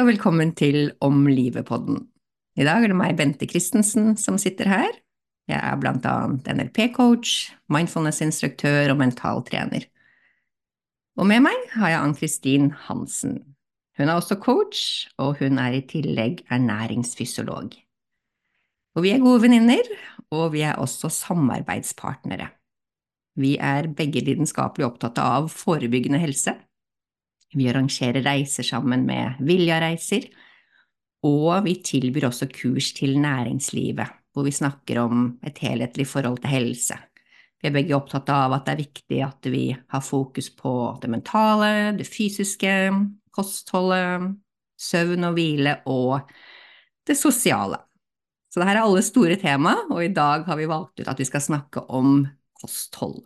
Og velkommen til Om livet-podden. I dag er det meg, Bente Christensen, som sitter her. Jeg er blant annet NLP-coach, mindfulness-instruktør og mentaltrener. Og med meg har jeg Ann-Kristin Hansen. Hun er også coach, og hun er i tillegg ernæringsfysiolog. Og vi er gode venninner, og vi er også samarbeidspartnere. Vi er begge lidenskapelig opptatt av forebyggende helse. Vi arrangerer reiser sammen med Vilja-reiser, og vi tilbyr også kurs til næringslivet, hvor vi snakker om et helhetlig forhold til helse. Vi er begge opptatt av at det er viktig at vi har fokus på det mentale, det fysiske, kostholdet, søvn og hvile og det sosiale. Så dette er alle store tema, og i dag har vi valgt ut at vi skal snakke om kosthold.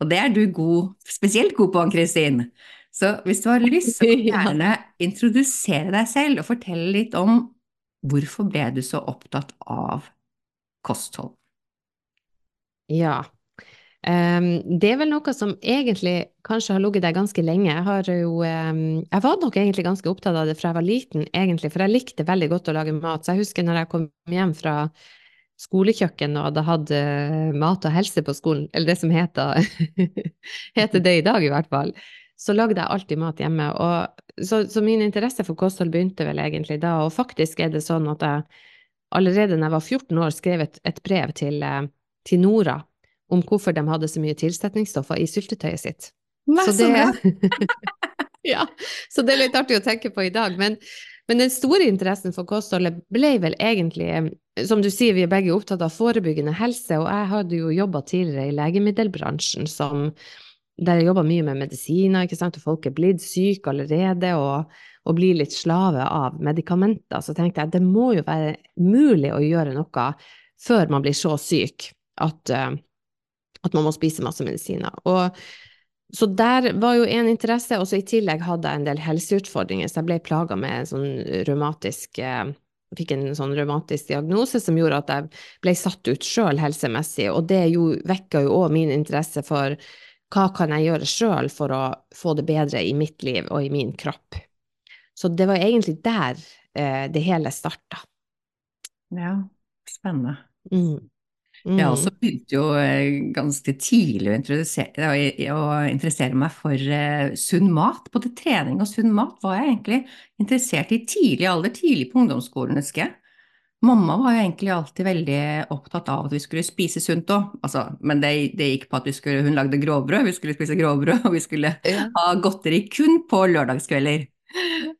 Og det er du god, spesielt god på, Ann-Kristin. Så hvis du har lyst, så kan du gjerne introdusere deg selv og fortelle litt om hvorfor ble du så opptatt av kosthold? Ja. Um, det er vel noe som egentlig kanskje har ligget der ganske lenge. Jeg, har jo, um, jeg var nok egentlig ganske opptatt av det fra jeg var liten, egentlig, for jeg likte veldig godt å lage mat. Så jeg husker når jeg kom hjem fra skolekjøkken og hadde hatt mat og helse på skolen, eller det som heter, heter det i dag i hvert fall, så lagde jeg alltid mat hjemme. Så, så, min interesse for kosthold begynte vel egentlig da, og faktisk er det sånn at jeg allerede da jeg var 14 år skrev et, et brev til, til, Nora om hvorfor de hadde så mye tilsetningsstoffer i syltetøyet sitt. Nei, så, det, ja, så det er litt artig å tenke på i dag. Men, men den store interessen for kostholdet ble vel egentlig, som du sier, vi er begge opptatt av forebyggende helse, og jeg hadde jo jobba tidligere i legemiddelbransjen som der jeg jobba mye med medisiner, ikke sant, og folk er blitt syke allerede og, og blir litt slave av medikamenter, så tenkte jeg det må jo være mulig å gjøre noe før man blir så syk at, uh, at man må spise masse medisiner. Og så der var jo en interesse, og så i tillegg hadde jeg en del helseutfordringer, så jeg ble plaga med en sånn revmatisk uh, fikk en sånn revmatisk diagnose som gjorde at jeg ble satt ut sjøl helsemessig, og det jo, vekka jo òg min interesse for hva kan jeg gjøre sjøl for å få det bedre i mitt liv og i min kropp? Så det var egentlig der eh, det hele starta. Ja, spennende. Mm. Mm. Jeg også begynte jo eh, ganske tidlig å, å interessere meg for uh, sunn mat. Både trening og sunn mat var jeg egentlig interessert i tidlig alder, tidlig på ungdomsskolen, husker jeg. Mamma var jo egentlig alltid veldig opptatt av at vi skulle spise sunt òg, altså, men det, det, gikk på at skulle, hun lagde grovbrød, vi skulle spise grovbrød, og vi skulle ja. ha godteri kun på lørdagskvelder.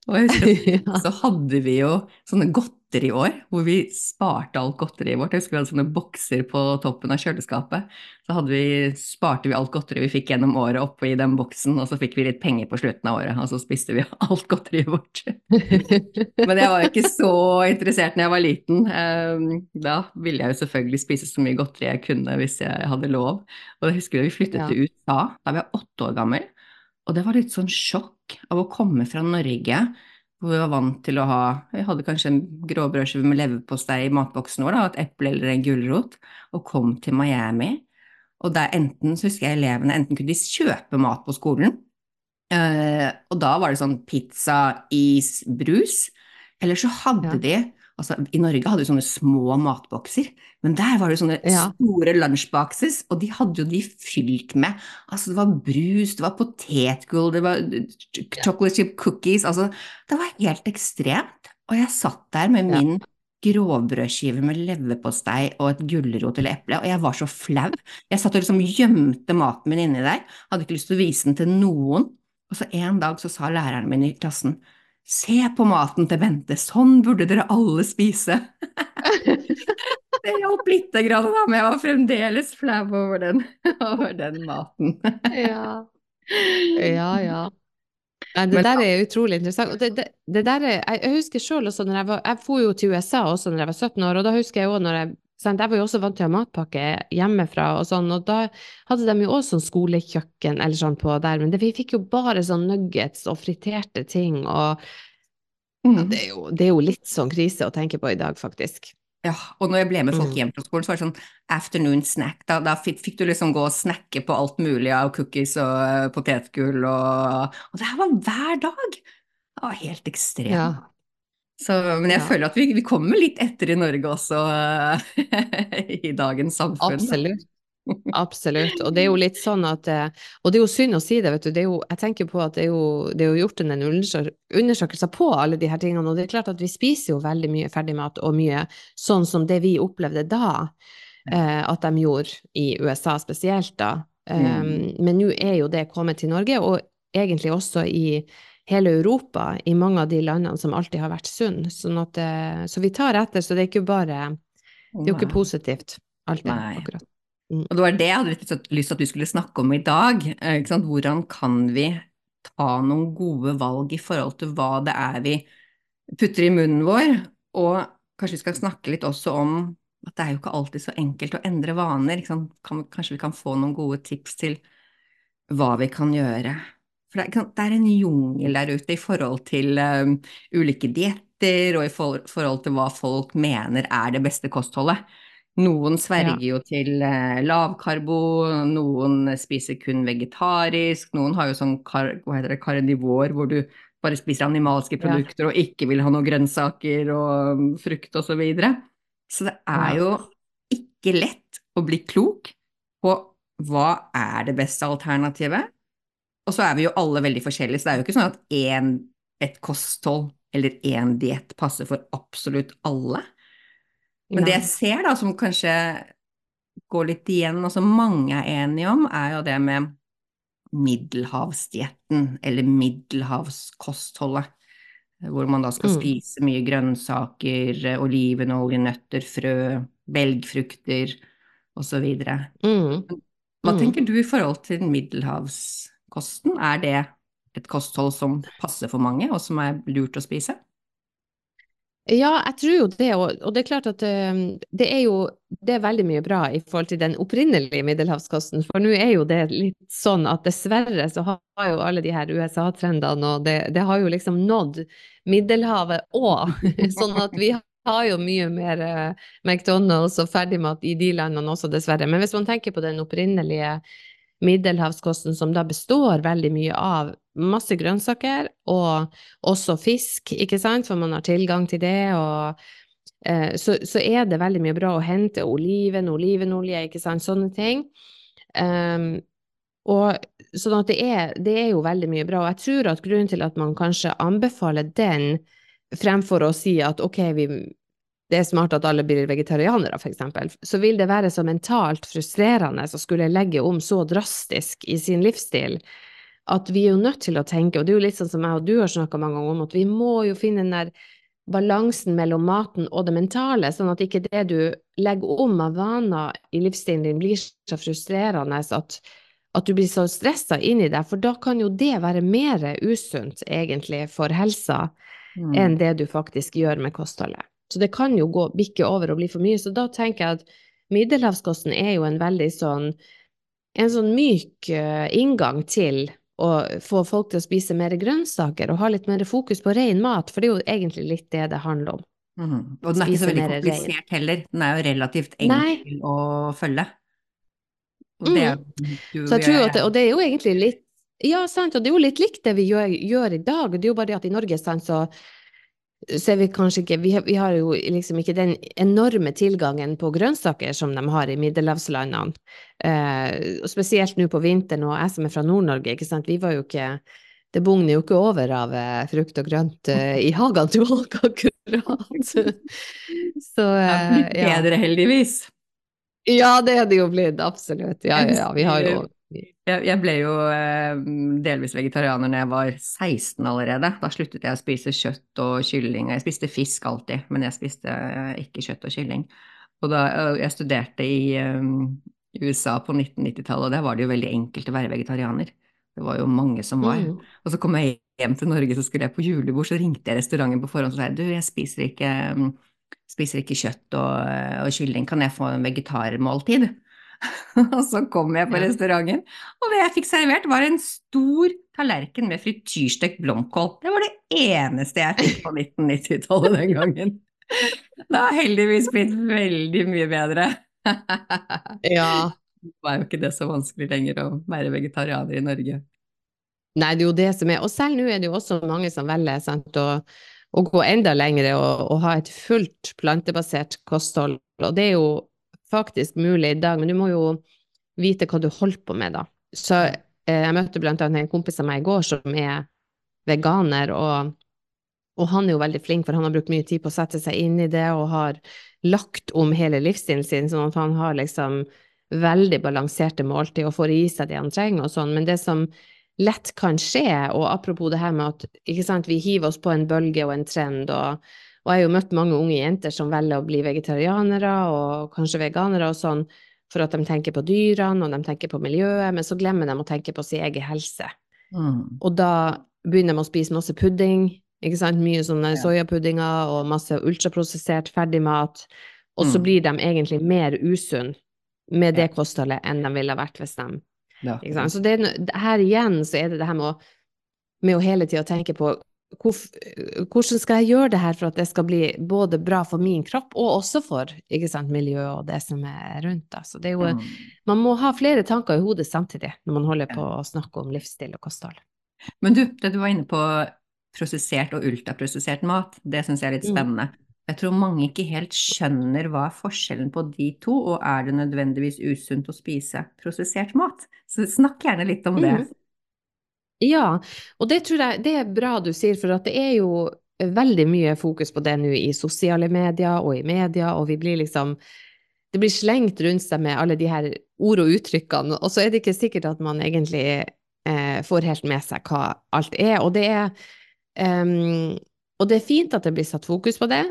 Og jeg husker, ja. så hadde vi jo sånne godt år, hvor vi sparte alt godteriet vårt. Jeg husker vi hadde sånne bokser på toppen av kjøleskapet. Så vi, sparte vi alt godteriet vi fikk gjennom året oppi den boksen, og så fikk vi litt penger på slutten av året, og så spiste vi alt godteriet vårt. Men jeg var ikke så interessert når jeg var liten. Ehm, da ville jeg jo selvfølgelig spise så mye godteri jeg kunne hvis jeg hadde lov. Og jeg husker vi flyttet ja. til USA da vi var åtte år gammel, og det var litt sånn sjokk av å komme fra Norge hvor vi var vant til å ha Vi hadde kanskje en gråbrødskive med leverpostei i matboksen vår, da, et eple eller en gulrot, og kom til Miami. Og der enten, så husker jeg elevene, enten kunne de kjøpe mat på skolen, eh, og da var det sånn pizza, is, brus, eller så hadde ja. de Altså, I Norge hadde vi sånne små matbokser, men der var det sånne ja. store lunsjboxes, og de hadde jo de fylt med Altså, det var brus, det var potetgull, det var chocolate chip cookies Altså, det var helt ekstremt. Og jeg satt der med min ja. grovbrødskive med leverpostei og et gulrot eller eple, og jeg var så flau. Jeg satt og liksom gjemte maten min inni der, hadde ikke lyst til å vise den til noen. Og så en dag så sa læreren min i klassen Se på maten til Bente, sånn burde dere alle spise. det hjalp lite grann, da, men jeg var fremdeles flau over den, over den maten. ja. Ja, ja. Nei, det Men- der er utrolig interessant. Det, det, det der er, jeg, jeg husker sjøl også når jeg var Jeg for jo til USA også når jeg var 17 år, og da husker jeg òg når jeg sant, Jeg var jo også vant til å ha matpakke hjemmefra og sånn, og da hadde de jo også sånn skolekjøkken eller sånn på der, men det, vi fikk jo bare sånn nuggets og friterte ting, og Mm. det, er jo, det er jo litt sånn krise å tenke på i dag, faktisk. Ja, og når jeg ble med folk Mm. hjem fra skolen, så var det sånn afternoon snack. Da, da fikk, fikk du liksom gå og snakke på alt mulig av cookies og eh, potetgull og Og det her var hver dag! Det var helt ekstremt. Ja. Så, men jeg Ja. føler at vi, vi kommer litt etter i Norge også i dagens samfunn. Absolutt. Absolutt. Og det er jo litt sånn at eh, Og det er jo synd å si det, vet du. Det jo, jeg tenker på at det er jo, det er jo gjort en undersøkelse på alle de her tingene, og det er klart at vi spiser jo veldig mye ferdigmat og mye sånn som det vi opplevde da, eh, at de gjorde i USA spesielt, da. Um, Men nå er jo det kommet til Norge, og egentlig også i hele Europa, i mange av de landene som alltid har vært sunn. Sånn at, eh, så vi tar etter, så det er ikke bare Det er jo ikke positivt, alltid. Nei. akkurat. Og det var det jeg hadde lyst til at du skulle snakke om i dag. eh? Hvordan kan vi ta noen gode valg i forhold til hva det er vi putter i munnen vår? Og kanskje vi skal snakke litt også om at det er jo ikke alltid så enkelt å endre vaner. Kanskje vi kan få noen gode tips til hva vi kan gjøre. For det er, en jungel der ute i forhold til um, ulike dietter og i for, forhold til hva folk mener er det beste kostholdet. Noen sverger jo til uh, lavkarbo, noen spiser kun vegetarisk, noen har jo sånn kar, hva heter det, karnivor, hvor du bare spiser animalske Ja. produkter og ikke vil ha noen grønnsaker og um, frukt osv. Så, videre. så det er Ja. jo ikke lett å bli klok på hva er det beste alternativet. Og så er vi jo alle veldig forskjellige, så det er jo ikke sånn at en, et kosthold eller én diett passer for absolutt alle. Men det jeg ser da, som kanskje går litt igjen, og som mange er enige om, er jo det med middelhavsdietten, eller middelhavskostholdet. Hvor man da skal Mm. spise mye grønnsaker, olivenolje, nøtter, frø, belgfrukter osv. Mm. Hva Mm. tenker du i forhold til middelhavskosten? Er det et kosthold som passer for mange, og som er lurt å spise? Ja, jeg tror jo det, og det er klart at eh, det er jo det er veldig mye bra i forhold til den opprinnelige middelhavskosten, for nå er jo det litt sånn at dessverre så har jo alle de her USA-trendene, og det, det har jo liksom nådd Middelhavet òg, sånn at vi har jo mye mer eh, McDonald's og ferdigmat i de landene også, dessverre. Men hvis man tenker på den opprinnelige middelhavskosten, som da består veldig mye av masse grønnsaker og også fisk, ikke sant, for man har tilgang til det, og eh, så, så er det veldig mye bra å hente. Oliven, olivenolje, ikke sant, sånne ting. Um, og sånn at det er, det er jo veldig mye bra, og jeg tror at grunnen til at man kanskje anbefaler den fremfor å si at ok, vi, det er smart at alle blir vegetarianere, eksempel, så vil det være så mentalt frustrerende å skulle legge om så drastisk i sin livsstil at vi er jo nødt til å tenke, og det er jo litt sånn som jeg og du har snakka mange ganger om, at vi må jo finne den der balansen mellom maten og det mentale, sånn at ikke det du legger om av vaner i livsstilen din blir så frustrerende at, at du blir så stressa inn i det, for da kan jo det være mer usunt egentlig for helsa Mm. enn det du faktisk gjør med kostholdet. Så det kan jo gå, bikke over og bli for mye. Så da tenker jeg at middelhavskosten er jo en veldig sånn en sånn myk eh, inngang til å få folk til å spise mer grønnsaker og ha litt mer fokus på ren mat, for det er jo egentlig litt det det handler om. Mm. Og den er ikke så veldig rein. komplisert heller, den er jo relativt Nei. enkel å følge. Og det mm. jo Så jeg tror at det, og det er jo egentlig litt Ja, sant, og det er jo litt likt det vi gjør, gjør i dag. Det er jo bare det at i Norge, sant, så ser vi kanskje ikke vi har, vi har jo liksom ikke den enorme tilgangen på grønnsaker som de har i middelhavslandene. Eh, og spesielt nå på vinteren, og jeg som er fra Nord-Norge, ikke sant, vi var jo ikke det bugner jo ikke over av eh, frukt og grønt eh, i hagene til folk, akkurat. Så Det er eh, ja. bedre, heldigvis. ja, det er det jo blitt, absolutt. Ja, ja, ja, vi har jo Jeg, jeg ble jo eh, delvis vegetarianer når jeg var 16 allerede. Da sluttet jeg å spise kjøtt og kylling. Jeg spiste fisk alltid, men jeg spiste eh, ikke kjøtt og kylling. Og da eh, jeg studerte i eh, USA på 1990-tallet, og der var det jo veldig enkelt å være vegetarianer. Det var jo mange som var. Mm. Og så kom jeg hjem til Norge, så skulle jeg på julebord, så ringte jeg restauranten på forhånd og sa du, jeg spiser ikke, mm, spiser ikke kjøtt og, og, kylling, kan jeg få en vegetarmåltid? og så kom jeg på restauranten, og det jeg fikk servert, var en stor tallerken med frityrstekt blomkål. Det var det eneste jeg fikk på 1990-tallet den gangen. Det har heldigvis blitt veldig mye bedre. ja. Det var jo ikke det så vanskelig lenger å være vegetarianer i Norge. Nei, det er jo det som er. Og selv nå er det jo også mange som velger sant, å, å, gå enda lengre og, og, ha et fullt plantebasert kosthold. Og det er jo faktisk mulig i dag, men du må jo vite hva du holder på med, da. Så eh, jeg møtte blant annet en kompis av meg i går som er veganer, og, og han er jo veldig flink, for han har brukt mye tid på å sette seg inn i det og har lagt om hele livsstilen sin, sånn at han har liksom veldig balanserte måltid og får i seg det han trenger og sånn. Men det som lett kan skje. Og apropos det her med at sant, vi hiver oss på en bølge og en trend. Og, og jeg har jo møtt mange unge jenter som velger å bli vegetarianere og kanskje veganere og sånn, for at de tenker på dyrene og de tenker på miljøet, men så glemmer de å tenke på sin egen helse. Mm. Og da begynner de å spise masse pudding, ikke sant, mye sånne ja. soyapuddinger og masse ultraprosessert ferdigmat, og så mm. blir de egentlig mer usunne med det kostholdet enn de ville vært hvis de ja. Så det, her igjen så er det det her med å, med å hele tida tenke på hvordan skal jeg gjøre det her for at det skal bli både bra for min kropp og også for sant, miljøet og det som er rundt. Da. Så det er jo, mm. Man må ha flere tanker i hodet samtidig når man holder på å snakke om livsstil og kosthold. Men du, det du var inne på prosessert og ultraprosessert mat, det syns jeg er litt mm. spennende. Mm. Jeg tror mange ikke helt skjønner hva er forskjellen på de to, og er det nødvendigvis usunt å spise prosessert mat? Så snakk gjerne litt om det. Mm. Ja, og det tror jeg det er bra du sier, for at det er jo veldig mye fokus på det nå i sosiale medier og i media, og vi blir liksom Det blir slengt rundt seg med alle de her ord og uttrykkene, og så er det ikke sikkert at man egentlig eh, får helt med seg hva alt er. Og det er um, og det er fint at det blir satt fokus på det,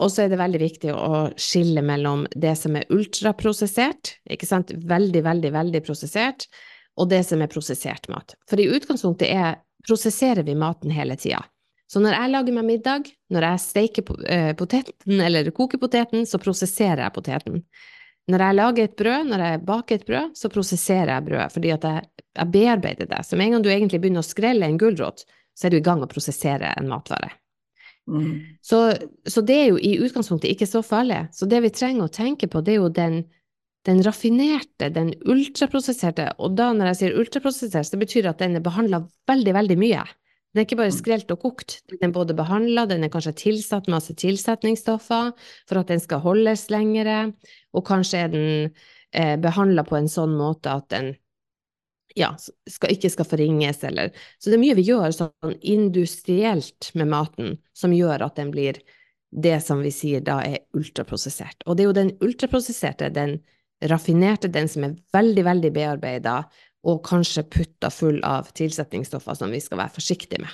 og så er det veldig viktig å skille mellom det som er ultraprosessert, ikke sant, veldig, veldig, veldig prosessert, og det som er prosessert mat. For i utgangspunktet er, prosesserer vi maten hele tida. Så når jeg lager meg middag, når jeg steiker eh, poteten eller koker poteten, så prosesserer jeg poteten. Når jeg lager et brød, når jeg baker et brød, så prosesserer jeg brødet, fordi at jeg, jeg bearbeider det. Så med en gang du egentlig begynner å skrelle en gulrot, så er du i gang å prosessere en matvare. Mm. Så, så, det er jo i utgangspunktet ikke så farlig. Så det vi trenger å tenke på, det er jo den, den raffinerte, den ultraprosesserte. Og da når jeg sier ultraprosessert, så betyr det at den er behandla veldig, veldig mye. Den er ikke bare mm. skrelt og kokt, den er både behandla, den er kanskje tilsatt masse tilsetningsstoffer for at den skal holdes lengre, og kanskje er den eh, behandla på en sånn måte at den ja, skal, ikke skal forringes, eller Så det er mye vi gjør sånn industrielt med maten som gjør at den blir det som vi sier da er ultraprosessert. Og det er jo den ultraprosesserte, den raffinerte, den som er veldig, veldig bearbeida, og kanskje putta full av tilsetningsstoffer som vi skal være forsiktige med.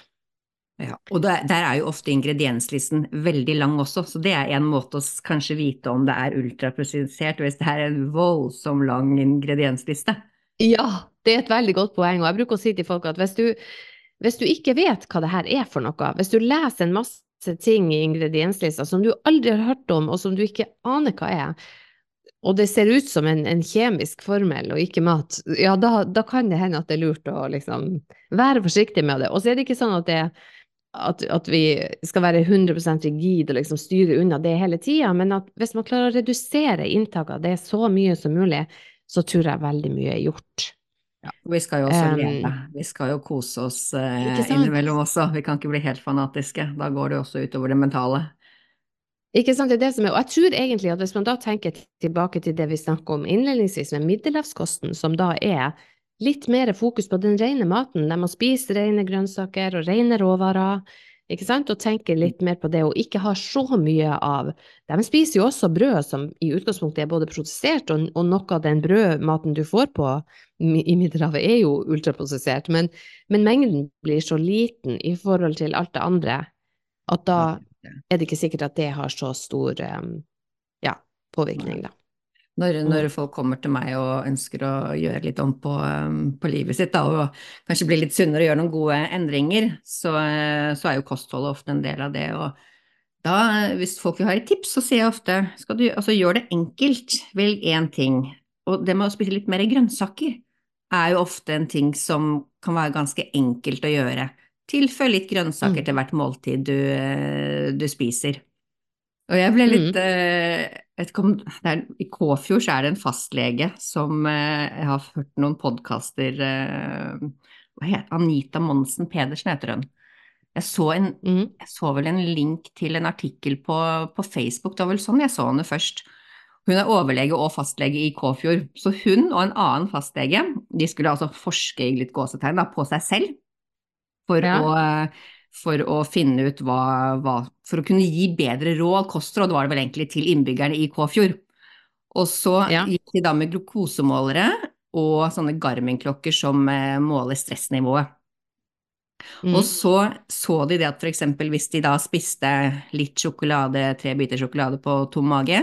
Ja, og der, der, er jo ofte ingredienslisten veldig lang også, så det er en måte å kanskje vite om det er ultraprosessert, hvis det er en voldsom lang ingrediensliste. Ja, det er et veldig godt poeng. Og jeg bruker å si til folk at hvis du, hvis du ikke vet hva det her er for noe, hvis du leser en masse ting i ingredienslista som du aldri har hørt om, og som du ikke aner hva er, og det ser ut som en, en kjemisk formel og ikke mat, ja, da, da, kan det hende at det er lurt å liksom være forsiktig med det. Og så er det ikke sånn at, det, at, at vi skal være 100% rigide og liksom styre unna det hele tida, men at hvis man klarer å redusere inntaket av det så mye som mulig, så tror jeg veldig mye er gjort. Ja, vi skal jo også um, leve. Vi skal jo kose oss eh, innimellom også. Vi kan ikke bli helt fanatiske. Da går det også utover det mentale. Ikke sant, det er det som er, og jeg tror egentlig at hvis man da tenker tilbake til det vi snakket om innledningsvis med middelhavskosten, som da er litt mer fokus på den rene maten, der man spiser rene grønnsaker og rene råvarer, ikke sant? Og tenker litt mer på det, og ikke har så mye av De spiser jo også brød som i utgangspunktet er både produsert, og, og noe av den brødmaten du får på i Middelhavet, er jo ultraprosessert. Men, men, mengden blir så liten i forhold til alt det andre at da er det ikke sikkert at det har så stor um, ja, påvirkning, da. Når, når, folk kommer til meg og ønsker å gjøre litt om på, på livet sitt da, og kanskje bli litt sunnere og gjøre noen gode endringer, så, så, er jo kostholdet ofte en del av det. Og da, hvis folk vil ha et tips, så sier jeg ofte skal du, altså gjør det enkelt, velg én ting. Og det med å spise litt mer grønnsaker er jo ofte en ting som kan være ganske enkelt å gjøre. Tilføy litt grønnsaker mm. til hvert måltid du, du spiser. Og jeg ble litt mm. eh, kom, der, I Kåfjord så er det en fastlege som eh, Jeg har hørt noen podkaster eh, Anita Monsen Pedersen heter hun. Jeg så, en, mm. jeg så, vel en link til en artikkel på, på, Facebook, det var vel sånn jeg så henne først. Hun er overlege og fastlege i Kåfjord, så hun og en annen fastlege de skulle altså forske i litt gåsetegn da, på seg selv for ja. å for å finne ut hva, hva, For å kunne gi bedre råd, kostråd var det vel egentlig, til innbyggerne i Kåfjord. Og så ja. gikk de da med glukosemålere og sånne Garmin-klokker som eh, måler stressnivået. Mm. Og så så de det at f.eks. hvis de da spiste litt sjokolade, tre biter sjokolade på tom mage,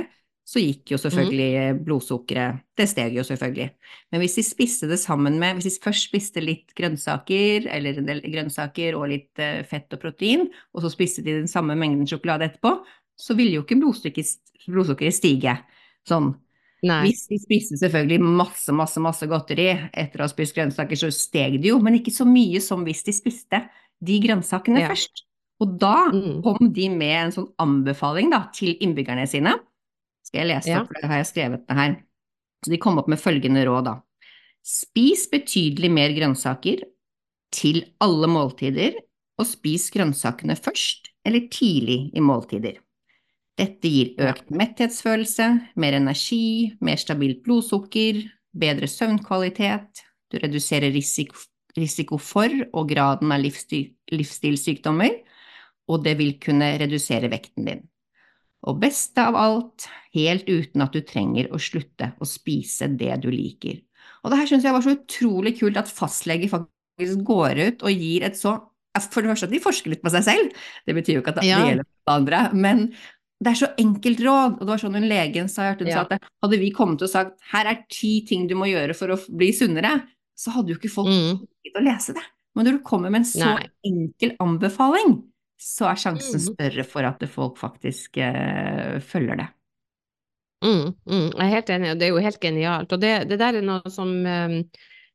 så gikk jo selvfølgelig blodsukkeret Det steg jo selvfølgelig. Men hvis de spiste det sammen med Hvis de først spiste litt grønnsaker, eller en del grønnsaker og litt uh, fett og protein, og så spiste de den samme mengden sjokolade etterpå, så ville jo ikke blodsukkeret stige sånn. Nei. Hvis de spiste selvfølgelig masse, masse, masse godteri etter å ha spist grønnsaker, så steg det jo, men ikke så mye som hvis de spiste de grønnsakene ja. først. Og da mm. kom de med en sånn anbefaling da, til innbyggerne sine skal jeg lese ja. opp, for det har jeg skrevet det her. Så de kom opp med følgende råd, da. Spis betydelig mer grønnsaker til alle måltider, og spis grønnsakene først eller tidlig i måltider. Dette gir økt metthetsfølelse, mer energi, mer stabilt blodsukker, bedre søvnkvalitet, du reduserer risiko, risiko for og graden av livsstilssykdommer, og det vil kunne redusere vekten din. Og best av alt, helt uten at du trenger å slutte å spise det du liker. Og det her syns jeg var så utrolig kult at fastleger faktisk går ut og gir et så For det første at de forsker litt på seg selv, det betyr jo ikke at det ja. gjelder andre, men det er så enkelt råd. Og det var sånn hun legen sa, hun ja. sa at hadde vi kommet og sagt her er ti ting du må gjøre for å bli sunnere, så hadde jo ikke folk mm. å lese det. Men når du kommer med en så Nei. enkel anbefaling, så er sjansen mm. større for at folk faktisk eh, følger det. Mm, mm, jeg er helt enig, og det er jo helt genialt. Og det, det der er noe som, um,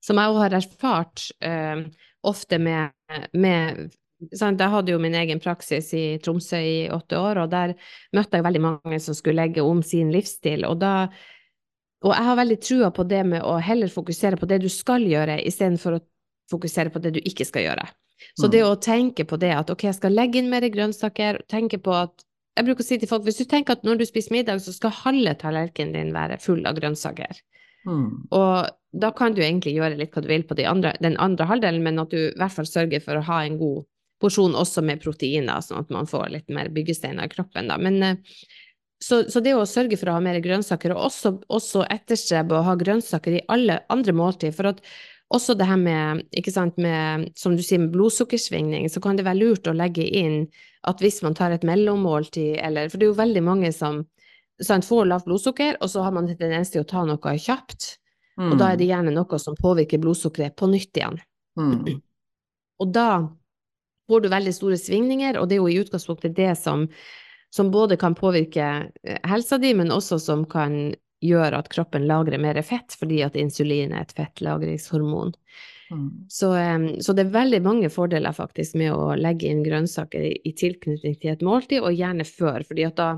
som jeg òg har erfart eh, ofte med, med sant? Jeg hadde jo min egen praksis i Tromsø i åtte år, og der møtte jeg veldig mange som skulle legge om sin livsstil. Og, da, og jeg har veldig trua på det med å heller fokusere på det du skal gjøre, istedenfor å fokusere på det du ikke skal gjøre. Så det mm. å tenke på det at ok, jeg skal legge inn mer grønnsaker, tenke på at jeg bruker å si til folk hvis du tenker at når du spiser middag, så skal halve tallerkenen din være full av grønnsaker. Mm. Og da kan du egentlig gjøre litt hva du vil på de andre, den andre halvdelen, men at du i hvert fall sørger for å ha en god porsjon også med proteiner, sånn at man får litt mer byggesteiner i kroppen. Da. Men, eh, så, så, det å sørge for å ha mer grønnsaker, og også, også etterstrebe å ha grønnsaker i alle andre måltider, for at også det her med, sant, med, som du sier, med blodsukkersvingning, så kan det være lurt å legge inn at hvis man tar et mellommåltid, eller For det er jo veldig mange som sant, får lavt blodsukker, og så har man en tendens til å ta noe kjapt. Mm. Og da er det mm. gjerne noe som påvirker blodsukkeret på nytt igjen. Mm. Og da får du veldig store svingninger, og det er jo i utgangspunktet det som, som både kan påvirke eh, helsa di, men også som kan gjør at kroppen lagrer mer fett, fordi at insulin er et fettlagringshormon. Mm. Så, så, det er veldig mange fordeler faktisk med å legge inn grønnsaker i, i tilknytning til et måltid, og gjerne før, fordi at da,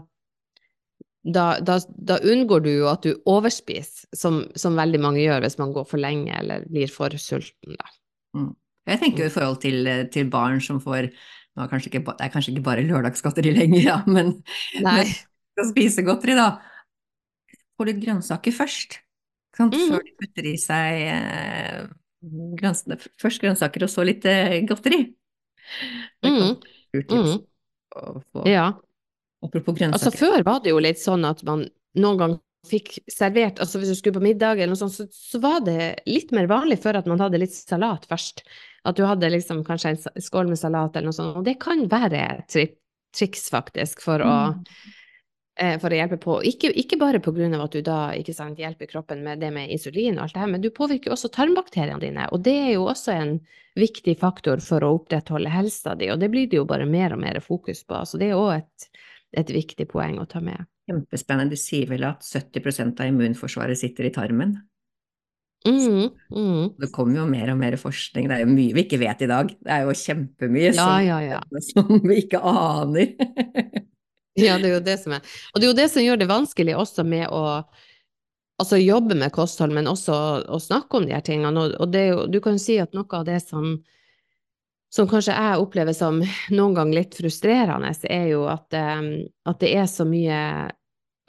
da, da, da unngår du jo at du overspiser, som, som, veldig mange gjør hvis man går for lenge eller blir for sulten. Da. Mm. Jeg tenker jo i forhold til, til barn som får ikke, det er kanskje ikke bare lørdagsgodteri lenger, ja, men, men skal spise godteri, da få litt grønnsaker først. Mm. Før de putter i seg eh, grønnsakene, først grønnsaker og så litt eh, godteri. Mm. mm. ja. Apropos grønnsaker. Altså Før var det jo litt sånn at man noen gang fikk servert altså Hvis du skulle på middag, eller noe sånt, så, så, var det litt mer vanlig før at man hadde litt salat først. At du hadde liksom kanskje en skål med salat eller noe sånt. Og det kan være et triks, faktisk, for å eh, for å hjelpe på. Ikke, ikke bare av at du da ikke sant, hjelper kroppen med det med insulin og alt det her, men du påvirker også tarmbakteriene dine, og det er jo også en viktig faktor for å opprettholde helsa di, og det blir det jo bare mer og mer fokus på. Så det er òg et, et viktig poeng å ta med. Kjempespennende. De sier vel at 70% av immunforsvaret sitter i tarmen. Mm, mm. Det kommer jo mer og mer forskning, det er jo mye vi ikke vet i dag. Det er jo kjempemye Ja, som, ja, ja. som vi ikke aner. Ja, det er jo det som er. Og det er jo det som gjør det vanskelig også med å altså jobbe med kosthold, men også å, snakke om de her tingene. Og, det du kan jo si at noe av det som, som kanskje jeg opplever som noen gang litt frustrerende, er jo at, eh, at det er så mye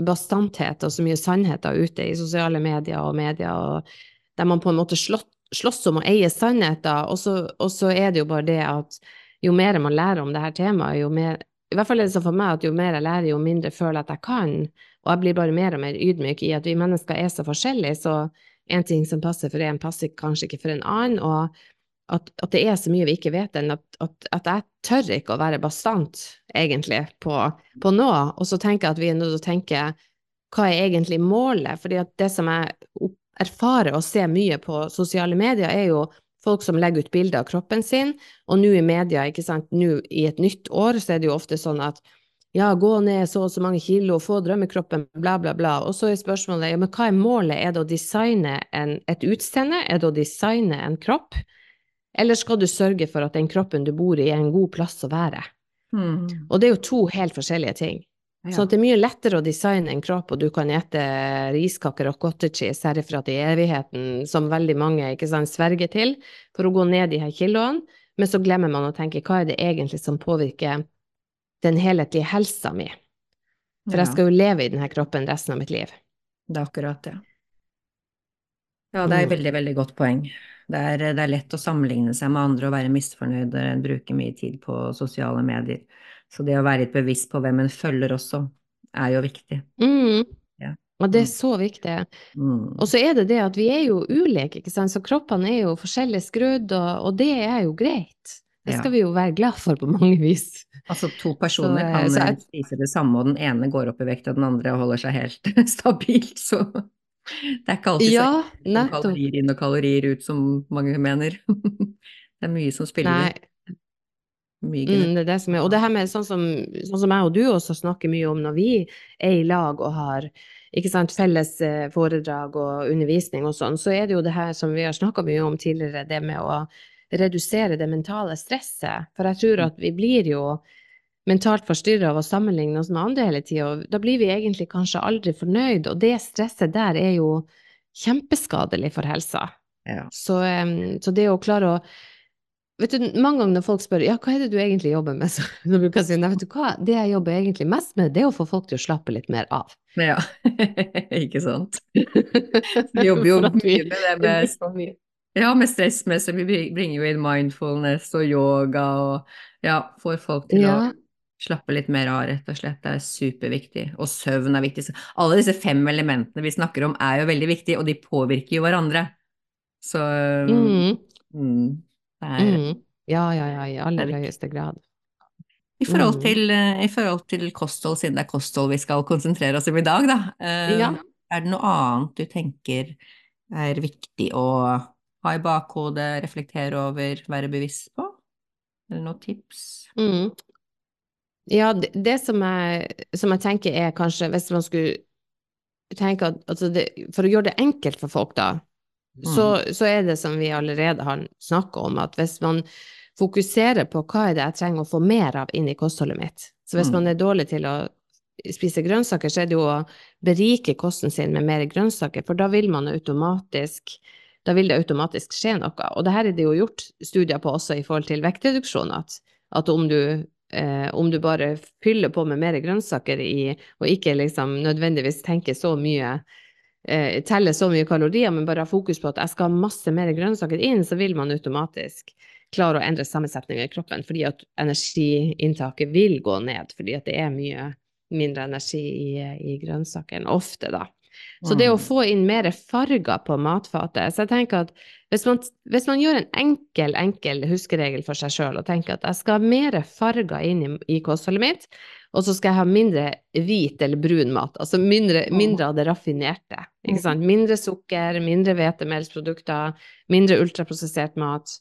bastanthet og så mye sannheter ute i sosiale medier og medier, og der man på en måte slåss om å eie sannheter, og så, og så er det jo bare det at jo mer man lærer om det her temaet, jo mer I hvert fall er det sånn for meg at jo mer jeg lærer, jo mindre føler jeg at jeg kan. Og jeg blir bare mer og mer ydmyk i at vi mennesker er så forskjellige, så en ting som passer for en, passer kanskje ikke for en annen. Og at, at det er så mye vi ikke vet enn at, at, at, jeg tør ikke å være bastant, egentlig, på, på noe. Og så tenker jeg at vi er nødt til å tenke hva er egentlig målet? Fordi at det som jeg erfarer og ser mye på sosiale medier, er jo folk som legger ut bilder av kroppen sin, og nå i media, ikke sant, nå i et nytt år, så er det jo ofte sånn at ja, gå ned så og så mange kilo, få drømmekroppen, bla, bla, bla. Og så er spørsmålet, ja, men hva er målet? Er det å designe en, et utseende? Er det å designe en kropp? Eller skal du sørge for at den kroppen du bor i, er en god plass å være? Mm. Og det er jo to helt forskjellige ting. Ja. Så det er mye lettere å designe en kropp, og du kan ete riskaker og cottage cheese herifra til evigheten, som veldig mange ikke sant, sverger til, for å gå ned de her kiloene. Men så glemmer man å tenke hva er det egentlig som påvirker den helhetlige helsa mi? For jeg skal jo leve i denne kroppen resten av mitt liv. Det er akkurat det. Ja, det er et Mm. veldig, veldig godt poeng. Det er, det er lett å sammenligne seg med andre og være misfornøyd en bruker mye tid på sosiale medier. Så det å være litt bevisst på hvem en følger også, er jo viktig. Mm. Ja. Og det er Mm. så viktig. Mm. Og så er det det at vi er jo ulike, ikke sant, så kroppene er jo forskjellig skrudd, og, og det er jo greit. Det Ja. skal vi jo være glad for på mange vis. Altså to personer Så, kan så jeg- spise det samme, og den ene går opp i vekt, og den andre holder seg helt stabilt, så det er ikke alltid så Ja, så kalorier inn og kalorier ut, som mange mener. Det er mye som spiller inn. Mye mm, det er det som er. Og det her med sånn som, sånn som jeg og du også snakker mye om når vi er i lag og har ikke sant, felles eh, foredrag og undervisning og sånn, så er det jo det her som vi har snakka mye om tidligere, det med å redusere det mentale stresset. For jeg tror at vi blir jo mentalt forstyrra av å sammenligne oss med andre hele tida, da blir vi egentlig kanskje aldri fornøyd, og det stresset der er jo kjempeskadelig for helsa. Ja. Så, så det å klare å Vet du, mange ganger når folk spør ja, hva er det du egentlig jobber med, så, så bruker jeg si nei, vet du hva, det jeg jobber egentlig mest med, det er å få folk til å slappe litt mer av. Ja, ikke sant. Vi jobber jo mye med det med. Ja, med stressmessig. Vi bringer jo inn mindfulness og yoga og ja, får folk til Ja. å slappe litt mer av, rett og slett. Det er superviktig. Og søvn er viktig. Så alle disse fem elementene vi snakker om er jo veldig viktige, og de påvirker jo hverandre. Så Mm, mm, er mm. Ja, ja, ja, i aller er høyeste grad. I forhold, Mm. til, mm. I forhold til kosthold, siden det er kosthold vi skal konsentrere oss om i dag, da. eh, Ja. Er det noe annet du tenker er viktig å ha i bakhodet, reflektere over, være bevisst på? Eller noen tips? Mm. Ja, det, det som, jeg, som jeg tenker er kanskje, hvis man skulle tenke at altså det, For å gjøre det enkelt for folk, da, så, så er det som vi allerede har snakka om, at hvis man fokuserer på hva er det jeg trenger å få mer av inn i kostholdet mitt Så hvis Mm. man er dårlig til å spise grønnsaker, så er det jo å berike kosten sin med mer grønnsaker, for da vil man automatisk da vil det automatisk skje noe. Og det her er det jo gjort studier på også i forhold til vektreduksjon, at, at om, du, eh, om du bare fyller på med mer grønnsaker i, og ikke liksom nødvendigvis tenker så mye eh, teller så mye kalorier, men bare har fokus på at jeg skal ha masse mer grønnsaker inn, så vil man automatisk klare å endre sammensetningen i kroppen, fordi at energiinntaket vil gå ned, fordi at det er mye mindre energi i, i grønnsakene, ofte da. Så det å få inn mer farger på matfatet Så jeg tenker at hvis man, hvis man gjør en enkel, enkel huskeregel for seg sjøl og tenker at jeg skal ha mer farger inn i, i kostholdet mitt, og så skal jeg ha mindre hvit eller brun mat. Altså mindre, mindre av det raffinerte. Sant? Mindre sukker, mindre hvetemelsprodukter, mindre ultraprosessert mat.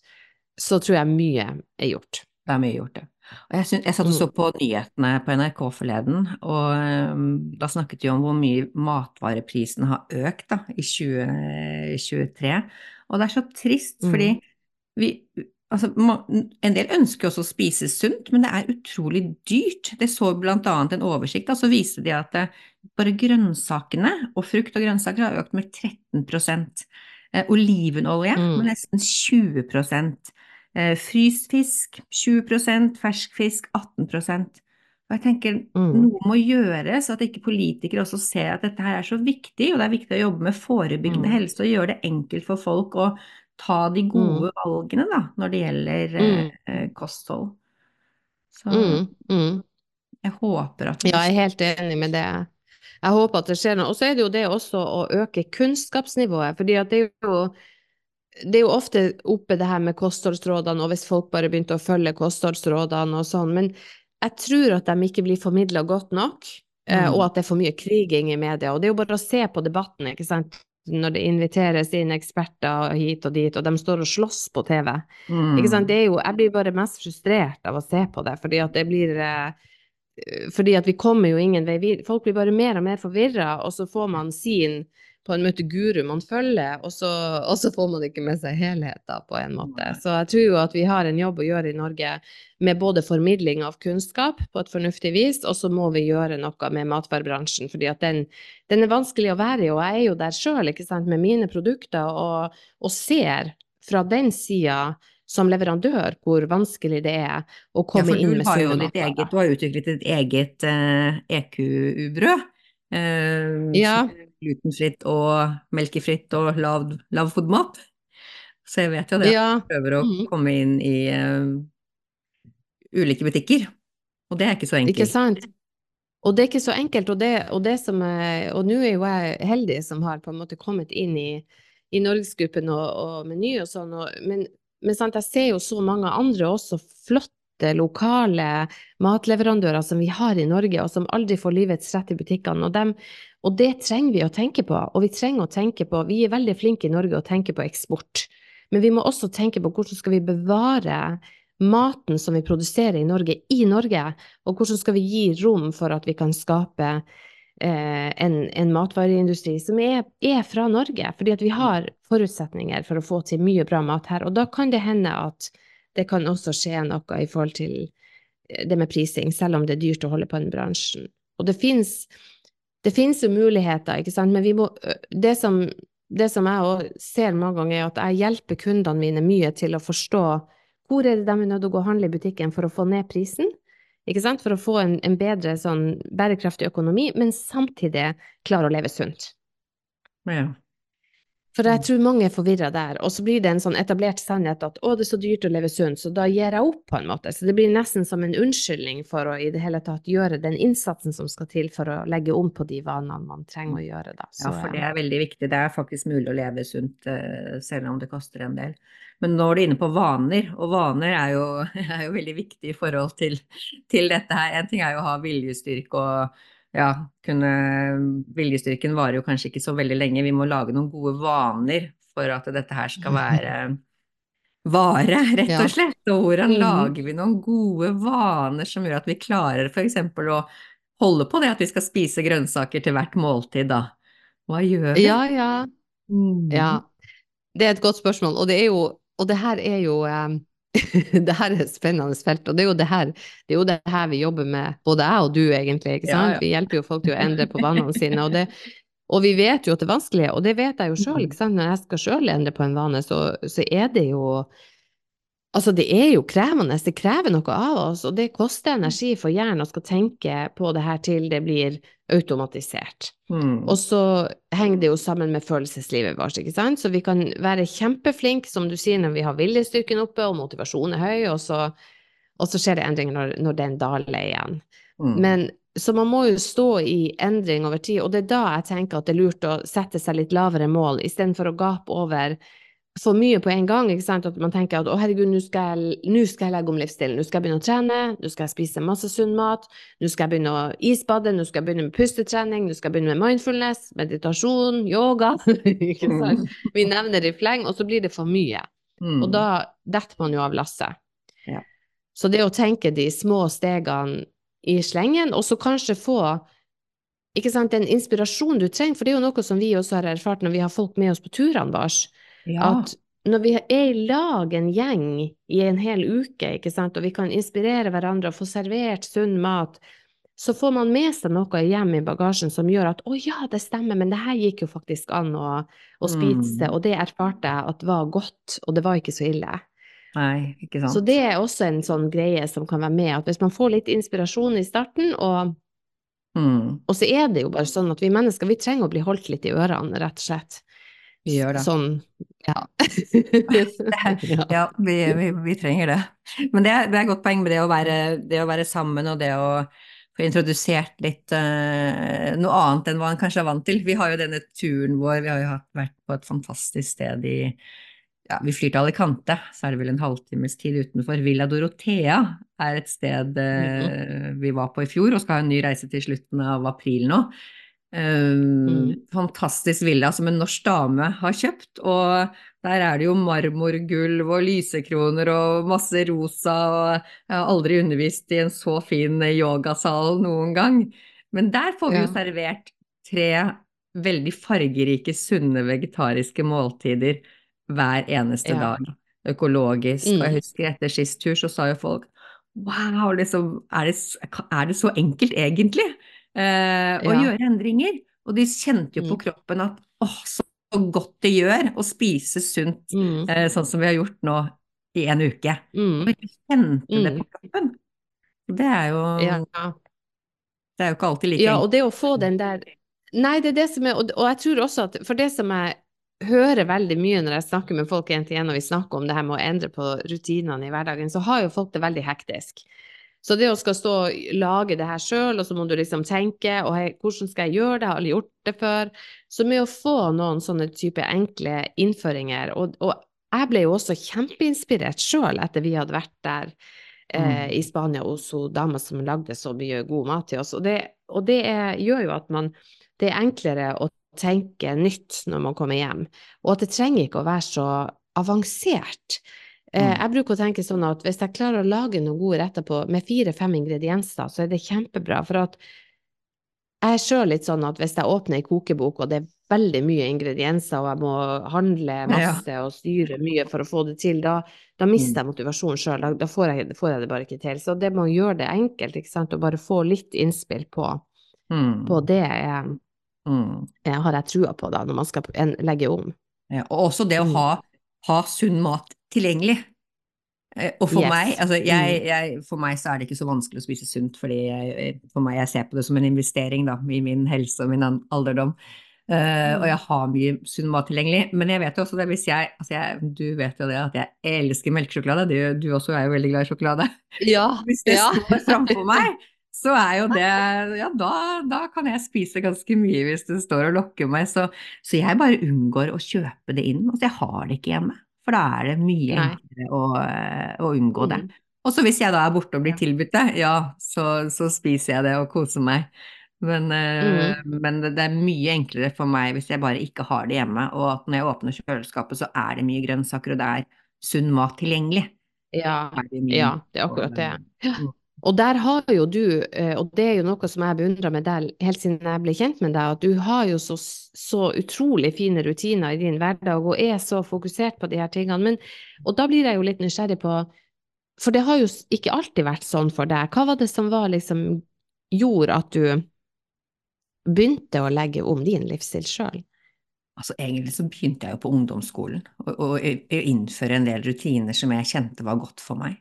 Så tror jeg mye er gjort. Det er mye gjort, det. Og jeg, synes, jeg satt og så på nyhetene på NRK forleden, og um, da snakket de om hvor mye matvareprisen har økt da, i 2023. Og det er så trist, fordi vi, Altså, en del ønsker også å spise sunt, men det er utrolig dyrt. Det så annet en oversikt, og så viste de at eh, bare grønnsakene og frukt og grønnsaker har økt med 13 eh, Olivenolje mm. med nesten 20 eh, Fryst fisk 20% fersk fisk 18 og jeg tenker mm. noe må gjøres, at ikke politikere også ser at dette her er så viktig, og det er viktig å jobbe med forebyggende mm. helse og gjøre det enkelt for folk å ta de gode mm. valgene da, når det gjelder mm. eh, kosthold. Så mm, mm. jeg håper at Ja, jeg er helt enig med det. Jeg håper at det skjer noe. Og så er det jo det også å øke kunnskapsnivået. fordi at det er jo det er jo ofte oppe det her med kostholdsrådene, og hvis folk bare begynte å følge kostholdsrådene og sånn, men jeg tror at de ikke blir formidla godt nok, eh, mm. og at det er for mye kriging i media. Og det er jo bare å se på debatten, ikke sant når det inviteres inn eksperter hit og dit, og de står og slåss på TV. Mm. Ikke sant? Det er jo, jeg blir bare mest frustrert av å se på det, fordi at det blir eh, Fordi at vi kommer jo ingen vei videre. Folk blir bare mer og mer forvirra, og så får man sin på en måte guru man følger, og så, og så får man ikke med seg helheten på en måte. Så jeg tror jo at vi har en jobb å gjøre i Norge med både formidling av kunnskap på et fornuftig vis, og så må vi gjøre noe med matvarebransjen, fordi at den, den er vanskelig å være i. Og jeg er jo der sjøl med mine produkter og, og ser fra den sida som leverandør hvor vanskelig det er å komme ja, inn med sunne matvarer. Du har jo utviklet ditt eget uh, eh, EQ-brød. Uh, ja glutenfritt og melkefritt og lav, lav fodmat. Så jeg vet jo det ja. jeg prøver å mm. komme inn i uh, ulike butikker. Og det er ikke så enkelt. Ikke sant. Og det er ikke så enkelt, og, det, og, det som er, og nå er jo jeg heldig som har på en måte kommet inn i, i Norgesgruppen og, og Meny og sånn, og, men, men sant, jeg ser jo så mange andre også flott lokale matleverandører som vi har i Norge, og som aldri får livets rett i butikkene. Og, dem, og, det trenger vi å tenke på. Og vi trenger å tenke på Vi er veldig flinke i Norge å tenke på eksport. Men vi må også tenke på hvordan skal vi bevare maten som vi produserer i Norge, i Norge, og hvordan skal vi gi rom for at vi kan skape eh, en, en, matvareindustri som er, er, fra Norge, fordi at vi har forutsetninger for å få til mye bra mat her. Og da kan det hende at det kan også skje noe i forhold til eh, det med prising, selv om det er dyrt å holde på den bransjen. Og det fins det finnes jo muligheter, ikke sant, men må Det som, det som jeg òg ser mange ganger, er at jeg hjelper kundene mine mye til å forstå hvor er det de er nødt til å gå og handle i butikken for å få ned prisen, ikke sant, for å få en, en bedre sånn bærekraftig økonomi, men samtidig klare å leve sunt. Ja. For jeg mm. tror mange er forvirra der, og så blir det en sånn etablert sannhet at å, det er så dyrt å leve sunt, så da gir jeg opp, på en måte. Så det blir nesten som en unnskyldning for å i det hele tatt gjøre den innsatsen som skal til for å legge om på de vanene man trenger å gjøre, da. Så, ja, for det er veldig viktig. Det er faktisk mulig å leve sunt eh, selv om det koster en del. Men nå er du inne på vaner, og vaner er jo, er jo veldig viktig i forhold til, til dette her. En ting er jo å ha viljestyrke og ja, kunne Viljestyrken varer jo kanskje ikke så veldig lenge. Vi må lage noen gode vaner for at dette her skal være vare, rett og slett. Og hvordan mm. lager vi noen gode vaner som gjør at vi klarer f.eks. å holde på det at vi skal spise grønnsaker til hvert måltid, da? Hva gjør vi? Ja, ja. Mm. ja. Det er et godt spørsmål, og det er jo Og det her er jo um det her er et spennende felt, og det er, jo det, her, det er jo det her vi jobber med, både jeg og du, egentlig. ikke sant? Ja, ja. Vi hjelper jo folk til å endre på vanene sine. Og, det, og, vi vet jo at det er vanskelig, og det vet jeg jo sjøl. Når jeg skal sjøl endre på en vane, så, så, er det jo Altså, det er jo krevende. Det krever noe av oss, og det koster energi for hjernen å skal tenke på det her til det blir automatisert. Mm. Og så henger det jo sammen med følelseslivet vårt, ikke sant. Så vi kan være kjempeflinke, som du sier, når vi har viljestyrken oppe og motivasjonen er høy, og så, og så skjer det endringer når, når den daler igjen. Mm. Men så man må jo stå i endring over tid, og det er da jeg tenker at det er lurt å sette seg litt lavere mål, istedenfor å gape over for mye på en gang. ikke sant? At man tenker at å herregud, nå skal, jeg, skal jeg legge om livsstilen. Nå skal jeg begynne å trene, nå skal jeg spise masse sunn mat, nå skal jeg begynne å isbade, nå skal jeg begynne med pustetrening, nå skal jeg begynne med mindfulness, meditasjon, yoga. ikke sant? Vi nevner det i fleng, og så blir det for mye. Mm. Og da detter man jo av lasset. Ja. Så det å tenke de små stegene i slengen, og så kanskje få ikke sant, den inspirasjonen du trenger, for det er jo noe som vi også har erfart når vi har folk med oss på turene våre ja. at når vi er i lag, en gjeng, i en hel uke, ikke sant, og vi kan inspirere hverandre og få servert sunn mat, så får man med seg noe hjem i bagasjen som gjør at 'å ja, det stemmer, men det her gikk jo faktisk an å, å spise', Mm. og det erfarte jeg at var godt, og det var ikke så ille. Nei, ikke sant. Så det er også en sånn greie som kan være med, at hvis man får litt inspirasjon i starten, og, Mm. og så er det jo bare sånn at vi mennesker, vi trenger å bli holdt litt i ørene, rett og slett. Vi gjør det. Sånn, ja. ja. Vi, vi, vi trenger det. Men det det er et godt poeng med det å være, det å være sammen og det å få introdusert litt uh, noe annet enn hva en kanskje er vant til. Vi har jo denne turen vår, vi har jo hatt, vært på et fantastisk sted i ja, vi flyr til Alicante, så er det vel en halvtimes tid utenfor. Villa Dorothea er et sted uh, vi var på i fjor, og skal ha en ny reise til slutten av april nå. Um, Mm. Fantastisk villa som en norsk dame har kjøpt, og der er det jo marmorgulv og lysekroner og masse rosa, og jeg har aldri undervist i en så fin yogasal noen gang. Men der får vi jo servert tre veldig fargerike, sunne vegetariske måltider hver eneste Ja. dag. Økologisk. Og Mm. jeg husker etter sist tur så sa jo folk Wow, liksom, er det, er det så enkelt egentlig eh, og Ja. gjøre endringer? Og de kjente jo på Mm. kroppen at åh, så godt det gjør å spise sunt, Mm. eh, sånn som vi har gjort nå i en uke. Og de kjente det Mm. på kroppen. Det er jo, Ja. det er jo ikke alltid like Ja, og det å få den der Nei, det er det som er Og, og jeg tror også at For det som jeg hører veldig mye når jeg snakker med folk en til en, og vi snakker om det her med å endre på rutinene i hverdagen, så har jo folk det veldig hektisk. Så det å skal stå og lage det her sjøl, og så må du liksom tenke og hei, hvordan skal jeg gjøre det, har aldri gjort det før. Så med å få noen sånne type enkle innføringer, og, og jeg ble jo også kjempeinspirert sjøl etter vi hadde vært der eh, Mm. i Spania hos dama som lagde så mye god mat til oss. Og det, og det er, gjør jo at man Det er enklere å tenke nytt når man kommer hjem, og at det trenger ikke å være så avansert. Eh, Mm. jeg bruker å tenke sånn at hvis jeg klarer å lage noen gode retter på, med fire-fem ingredienser, så er det kjempebra. For at jeg er sjøl litt sånn at hvis jeg åpner ei kokebok, og det er veldig mye ingredienser, og jeg må handle masse og styre mye for å få det til, da, da mister jeg motivasjonen sjøl. Da, da får, jeg, får jeg det bare ikke til. Så det med å gjøre det enkelt, ikke sant, og bare få litt innspill på, Mm. på det, er, Mm. er, har jeg trua på da, når man skal legge om. Ja, og også det å Mm. ha, ha sunn mat tilgjengelig. Eh, Og for Yes. meg, altså Mm. jeg, jeg, for meg så er det ikke så vanskelig å spise sunt, fordi jeg, for meg jeg ser på det som en investering da, i min helse og min alderdom. Uh, og Mm. jeg har mye sunn mat tilgjengelig, men jeg vet jo også det hvis jeg, altså jeg Du vet jo det at jeg elsker melkesjokolade, du, du også er jo veldig glad i sjokolade. Ja, Hvis det står framfor meg, så er jo det Ja, da, da kan jeg spise ganske mye hvis det står og lokker meg. Så, så jeg bare unngår å kjøpe det inn. Altså, jeg har det ikke hjemme. For da er det mye enklere å, eh, å unngå det. Mm. Og så hvis jeg da er borte og blir tilbudt det, ja, så, så spiser jeg det og koser meg. Men, eh, Mm. men det, er mye enklere for meg hvis jeg bare ikke har det hjemme, og at når jeg åpner kjøleskapet, så er det mye grønnsaker, og det er sunn mat tilgjengelig. Ja, det er ja, det er akkurat det. Mm. Og der har jo du, eh, og det er jo noe som jeg beundrer med deg helt siden jeg ble kjent med deg, at du har jo så, så utrolig fine rutiner i din hverdag og er så fokusert på de her tingene. Men, og da blir jeg jo litt nysgjerrig på, for det har jo ikke alltid vært sånn for deg. Hva var det som var liksom gjorde at du begynte å legge om din livsstil sjøl? Altså Egentlig så begynte jeg jo på ungdomsskolen og, innføre en del rutiner som jeg kjente var godt for meg.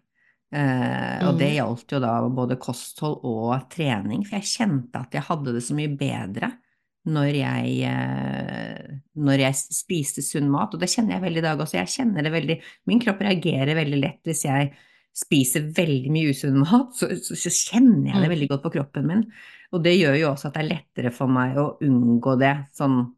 Eh, og det Mhm. gjaldt jo da både kosthold og trening, for jeg kjente at jeg hadde det så mye bedre når jeg, uh, når jeg spiste sunn mat, og det kjenner jeg veldig i dag også. Jeg kjenner det veldig Min kropp reagerer veldig lett hvis jeg spiser veldig mye usunn mat, så, så, så kjenner jeg det Mm. veldig godt på kroppen min. Og det gjør jo også at det er lettere for meg å unngå det sånn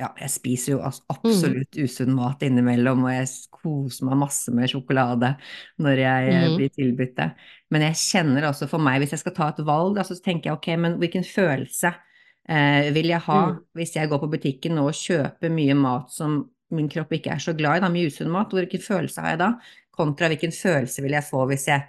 ja, jeg spiser jo absolutt usunn mat innimellom, og jeg koser meg masse med sjokolade når jeg mm. blir tilbudt det. Men jeg kjenner også for meg, hvis jeg skal ta et valg, altså, så tenker jeg ok, men hvilken følelse eh, vil jeg ha mm. hvis jeg går på butikken nå og kjøper mye mat som min kropp ikke er så glad i, da, mye usunn mat, hvilken følelse har jeg da? Kontra hvilken følelse vil jeg få hvis jeg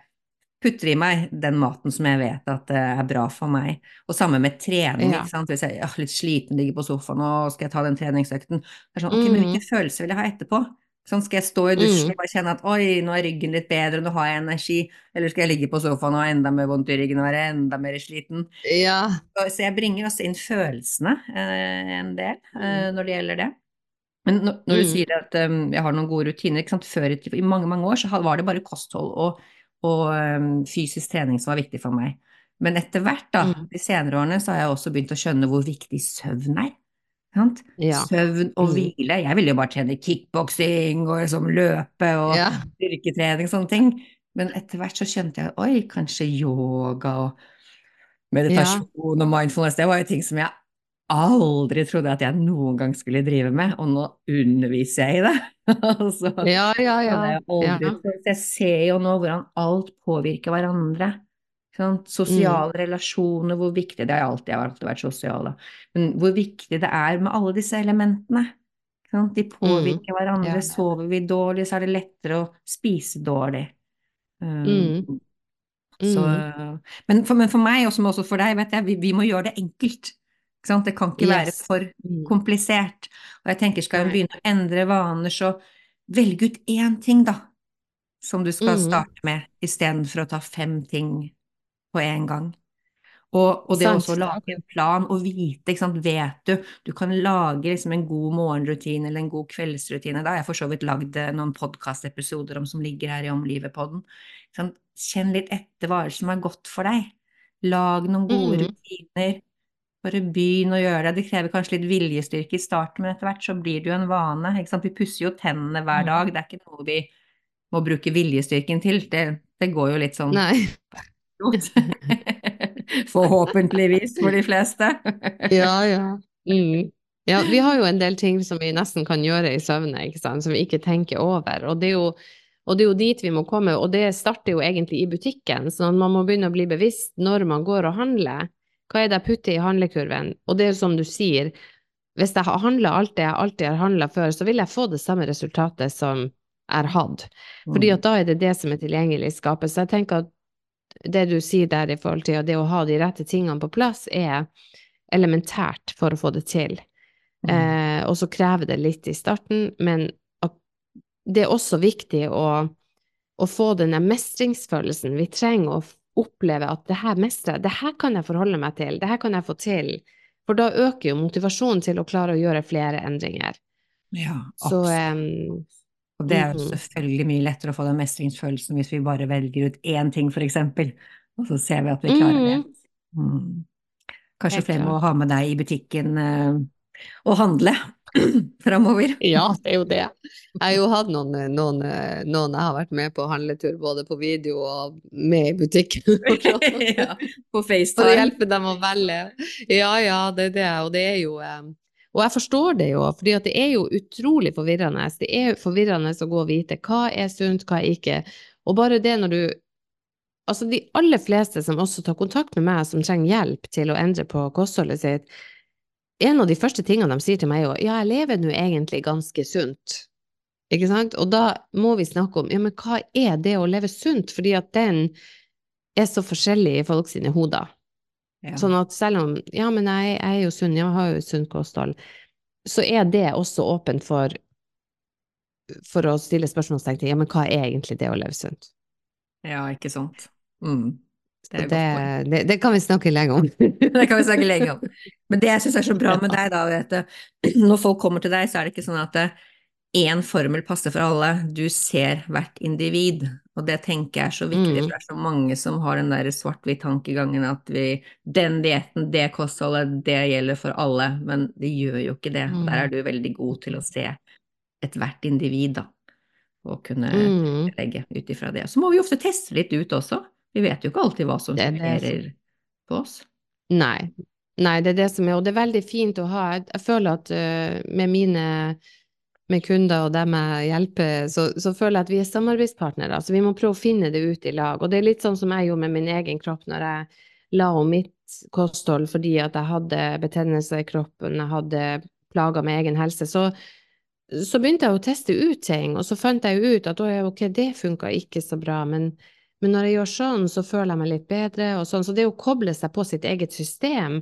putter i meg den maten som jeg vet at er bra for meg. Og samme med trening. Ja. ikke sant? Hvis jeg er litt sliten, ligger på sofaen og skal jeg ta den treningsøkten. Det er sånn, ok, men Hvilken mm. følelse vil jeg ha etterpå? Sånn, skal jeg stå i dusjen mm. og bare kjenne at oi, nå er ryggen litt bedre, nå har jeg energi? Eller skal jeg ligge på sofaen og ha enda mer vondt i ryggen og være enda mer sliten? Ja. Så, så jeg bringer også inn følelsene eh, en del eh, når det gjelder det. Men når, når du mm. sier at um, jeg har noen gode rutiner ikke sant? Før i, i mange mange år så var det bare kosthold og og um, fysisk trening som var viktig for meg. Men etter hvert, da, mm. de senere årene, så har jeg også begynt å skjønne hvor viktig søvn er. Ja. Søvn og mm. hvile. Jeg ville jo bare trene kickboksing og liksom løpe og ja. styrketrening og sånne ting. Men etter hvert så skjønte jeg oi, kanskje yoga og meditasjon ja. og mindfulness, det var jo ting som jeg aldri trodde at jeg noen gang skulle drive med, og nå underviser jeg i det. så, ja, ja, ja. Jeg, ja. jeg ser jo nå hvordan alt påvirker hverandre. Sånn, sosiale mm. relasjoner, hvor viktig Det har alltid, alltid vært sosiale. Men hvor viktig det er med alle disse elementene. Sånn, de påvirker mm. hverandre. Ja. Sover vi dårlig, så er det lettere å spise dårlig. Um, mm. Så, mm. men, for, men, for, meg, og også for deg, vet jeg, vi, vi må gjøre det enkelt. Det kan ikke være for mm. komplisert. Og jeg tenker, skal en begynne å endre vaner, så velg ut én ting, da, som du skal mm. starte med, istedenfor å ta fem ting på en gang. Og, og det å lage en plan og vite, vet du Du kan lage liksom en god morgenrutine eller en god kveldsrutine. Da har jeg for så vidt lagd eh, noen podkastepisoder om som ligger her i Omlivet-podden. Kjenn litt etter hva som er godt for deg. Lag noen gode mm. rutiner. Bare begynn å gjøre det. Det krever kanskje litt viljestyrke i starten, men etter hvert så blir det jo en vane. Vi pusser jo tennene hver mm. dag, det er ikke noe vi må bruke viljestyrken til. Det, det går jo litt sånn Nei. Forhåpentligvis for de fleste. ja, ja. Mm. Ja, vi har jo en del ting som vi nesten kan gjøre i søvne, som vi ikke tenker over. Og det jo og det er jo dit vi må komme, og det starter jo egentlig i butikken, så man må begynne å bli bevisst når man går og handler. Hva er det jeg putter i handlekurven? Og det er som du sier, hvis jeg har handla alt det jeg alltid har handla før, så vil jeg få det samme resultatet som jeg har hatt. Fordi mm. at da er det det som er tilgjengelig i skapet. Så jeg tenker at det du sier der i forhold til det å ha de rette tingene på plass, er elementært for å få det til. Mm. Eh, og så krever det litt i starten, men det er også viktig å, å få denne mestringsfølelsen. Vi trenger å opplever at det her mestrer jeg, det her kan jeg forholde meg til, det her kan jeg få til. For da øker jo motivasjonen til å klare å gjøre flere endringer. Ja, absolutt. Så, um, og det er jo mhm. selvfølgelig mye lettere å få den mestringsfølelsen hvis vi bare velger ut én ting, eksempel, og så ser vi at vi klarer det. Mhm. Mm. Kanskje flere må ha med deg i butikken uh, og handle framover. Ja, det er jo det. Jeg har jo hatt noen, noen, noen, jeg har vært med på handletur, både på video og med i butikken. ja, på FaceTime. For å hjelpe dem å velge. Ja, ja, det er det. Og det er jo Og jeg forstår det jo, for det er jo utrolig forvirrende. Det er forvirrende å gå og vite hva er sunt, hva er ikke. Og bare det når du Altså, de aller fleste som også tar kontakt med meg, som trenger hjelp til å endre på kostholdet sitt, en av de første tingene de sier til meg, er jo ja, jeg lever nå egentlig ganske sunt. Ikke sant? Og da må vi snakke om ja, men hva er det å leve sunt, fordi at den er så forskjellig i folk sine hoder. Ja. Sånn at selv om ja, men jeg, jeg er jo sunn, jeg har jo sunt kosthold, så er det også åpent for, for å stille spørsmålstegn til ja, men hva er egentlig det å leve sunt? Ja, ikke sant. Mm. Det, det, det, det, kan vi snakke lenge om. det kan vi snakke lenge om. Men det jeg syns er så bra med deg, da, du, når folk kommer til deg, så er det ikke sånn at én formel passer for alle. Du ser hvert individ, og det tenker jeg er så viktig, mm. for det er så mange som har den der svart-hvitt-tankegangen at vi, den dietten, det kostholdet, det gjelder for alle, men det gjør jo ikke det. Mm. Der er du veldig god til å se ethvert individ, da, og kunne mm. legge ut ifra det. Så må vi ofte teste litt ut også. Vi vet jo ikke alltid hva som fungerer på oss. Nei. Nei, det er det som er, og det er veldig fint å ha. Jeg, jeg føler at uh, med mine med kunder og dem jeg hjelper, så, så, føler jeg at vi er samarbeidspartnere. Så vi må prøve å finne det ut i lag. Og det er litt sånn som jeg gjorde med min egen kropp når jeg la om mitt kosthold fordi at jeg hadde betennelser i kroppen, jeg hadde plager med egen helse. Så, så begynte jeg å teste ut ting, og så fant jeg ut at ok, det funka ikke så bra, men, men, når jeg gjør sånn, så føler jeg meg litt bedre, og sånn. Så det å koble seg på sitt eget system,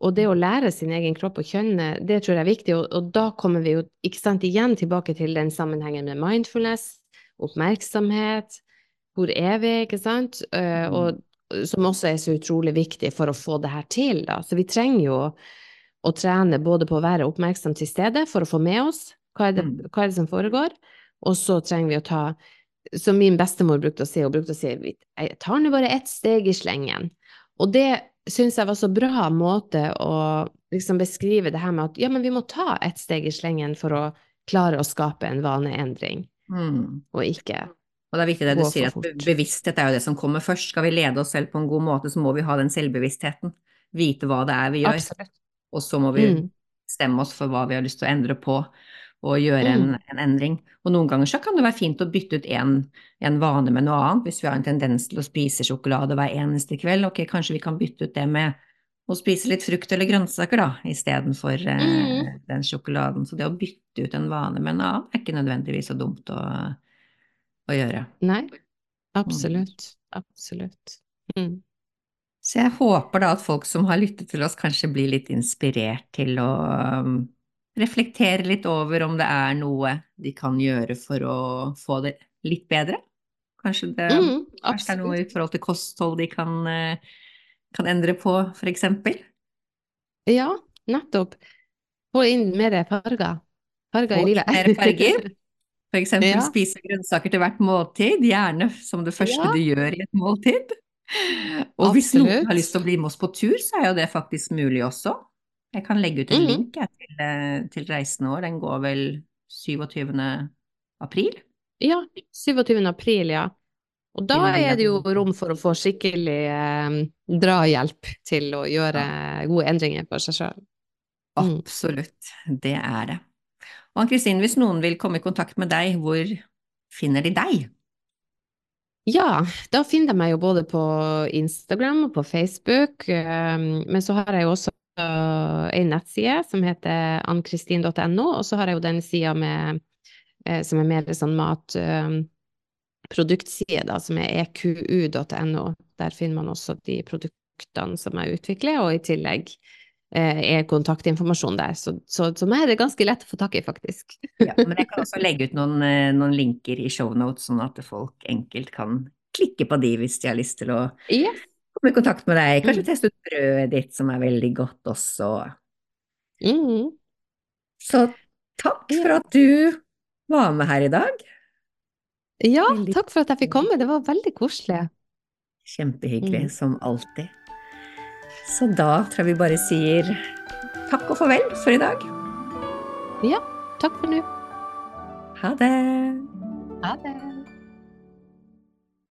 og det å lære sin egen kropp å kjenne, det tror jeg er viktig, og, og da kommer vi jo ikke sant, igjen tilbake til den sammenhengen med mindfulness, oppmerksomhet, hvor er vi, ikke sant, uh, og som også er så utrolig viktig for å få det her til, da. Så vi trenger jo å trene både på å være oppmerksom til stede for å få med oss hva er det, mm. hva er det som foregår, og så trenger vi å ta Som min bestemor brukte å si, hun brukte å si jeg tar nå bare ett steg i slengen. Og det syns jeg var så bra måte å liksom beskrive det her med at ja, men vi må ta ett steg i slengen for å klare å skape en vaneendring, mm. og ikke og det er viktig det du sier, at bevissthet er jo det som kommer først. Skal vi lede oss selv på en god måte, så må vi ha den selvbevisstheten. Vite hva det er vi gjør. Absolutt. Og så må vi mm. stemme oss for hva vi har lyst til å endre på, og gjøre mm. en, en, endring. Og noen ganger så kan det være fint å bytte ut en, en, vane med noe annet. Hvis vi har en tendens til å spise sjokolade hver eneste kveld, ok, kanskje vi kan bytte ut det med å spise litt frukt eller grønnsaker, da, istedenfor eh, mm. den sjokoladen. Så det å bytte ut en vane med en annen er ikke nødvendigvis så dumt å å gjøre. Nei, absolutt. Absolutt. Mm. Så jeg håper da at folk som har lyttet til oss, kanskje blir litt inspirert til å reflektere litt over om det er noe de kan gjøre for å få det litt bedre. Kanskje det, mm, kanskje det er noe i forhold til kosthold de kan, uh, kan endre på, eksempel? Ja, nettopp. Få inn mer farger. Farger i livet. Mer farger. Eksempel ja. spise grønnsaker til hvert måltid, gjerne som det første ja. du gjør i et måltid. Og Absolutt. hvis noen har lyst til å bli med oss på tur, så er jo det faktisk mulig også. Jeg kan legge ut en mm. link til, eh, til, reisen vår, den går vel 27. april? Ja, 27. april, ja. Og da er det jo rom for å få skikkelig eh, drahjelp til å gjøre gode endringer på seg sjøl. Mm. Absolutt, det er det. Og Ann-Kristin, hvis noen vil komme i kontakt med deg, hvor finner de deg? Ja, da finner de meg jo både på Instagram og på Facebook, ehm, men så har jeg jo også en nettside som heter annkristin.no, og så har jeg jo den sida eh, som er mer sånn matproduktside, ehm, som er equ.no. Der finner man også de produktene som jeg utvikler, og i tillegg Eh, er kontaktinformasjon der. Så, så, så meg er det ganske lett å få tak i, faktisk. ja, men jeg kan også legge ut noen, eh, noen linker i shownotes, sånn at folk enkelt kan klikke på de hvis de har lyst til å yes. Komme i kontakt med deg. Kanskje mm. teste ut brødet ditt, som er veldig godt også. Mm. Så takk for at du var med her i dag. Ja, takk for at jeg fikk komme. Det var veldig koselig. Kjempehyggelig, mm. som alltid. Så da tror jeg vi bare sier takk og farvel for i dag. Ja, takk for nå. Ha det. Ha det.